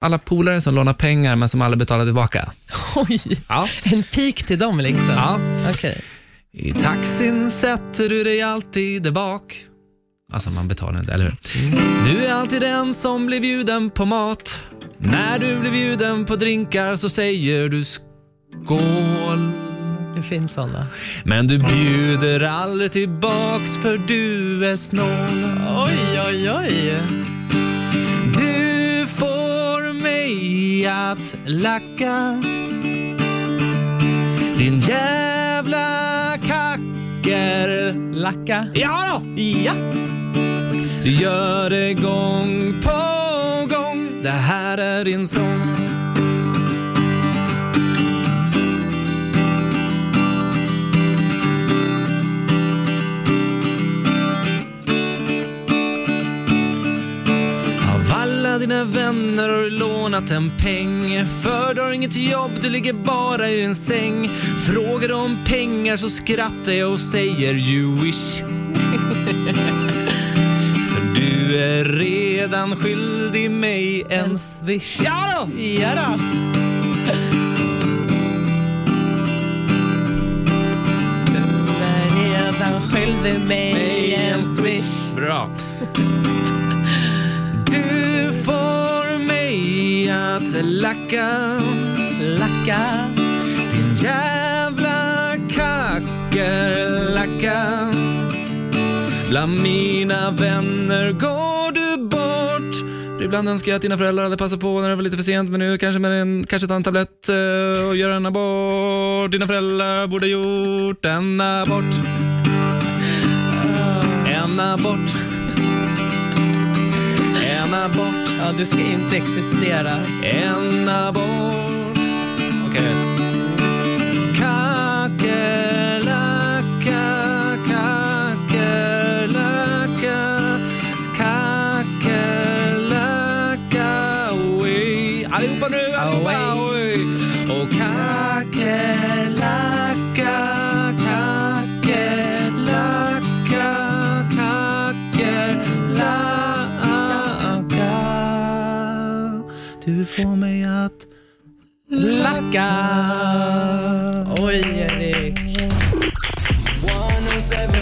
alla polare som lånar pengar men som aldrig betalar tillbaka. Oj, Ja. en pik till dem liksom. Ja. Okej. I taxin sätter du dig alltid där bak. Alltså man betalar inte, eller hur? Du är alltid den som blir bjuden på mat. När du blir bjuden på drinkar så säger du skål. Det finns såna. Men du bjuder aldrig tillbaks för du är snål. Oj, oj, oj. Att lacka Din jävla kacker Lacka. Ja då! Ja. Du gör det gång på gång Det här är din sång dina vänner har du lånat en peng För du har inget jobb, du ligger bara i din säng Frågar du om pengar så skrattar jag och säger you wish För du är redan skyldig mig en... Swish. Ja då! Ja då. Du är redan skyldig mig en swish. Bra. Att lacka. Lacka. Din jävla kackerlacka. Bland mina vänner går du bort. För Ibland önskar jag att dina föräldrar hade passat på när det var lite för sent men nu kanske med en, kanske ta en tablett eh, och göra en abort. Dina föräldrar borde gjort en abort. En abort. En abort. Ja, du ska inte existera. En abort Okej Kackerlacka, kackerlacka, kackerlacka, oj. Allihopa nu, allihopa, oj. Och kackerlacka, Du får mig att Lacka.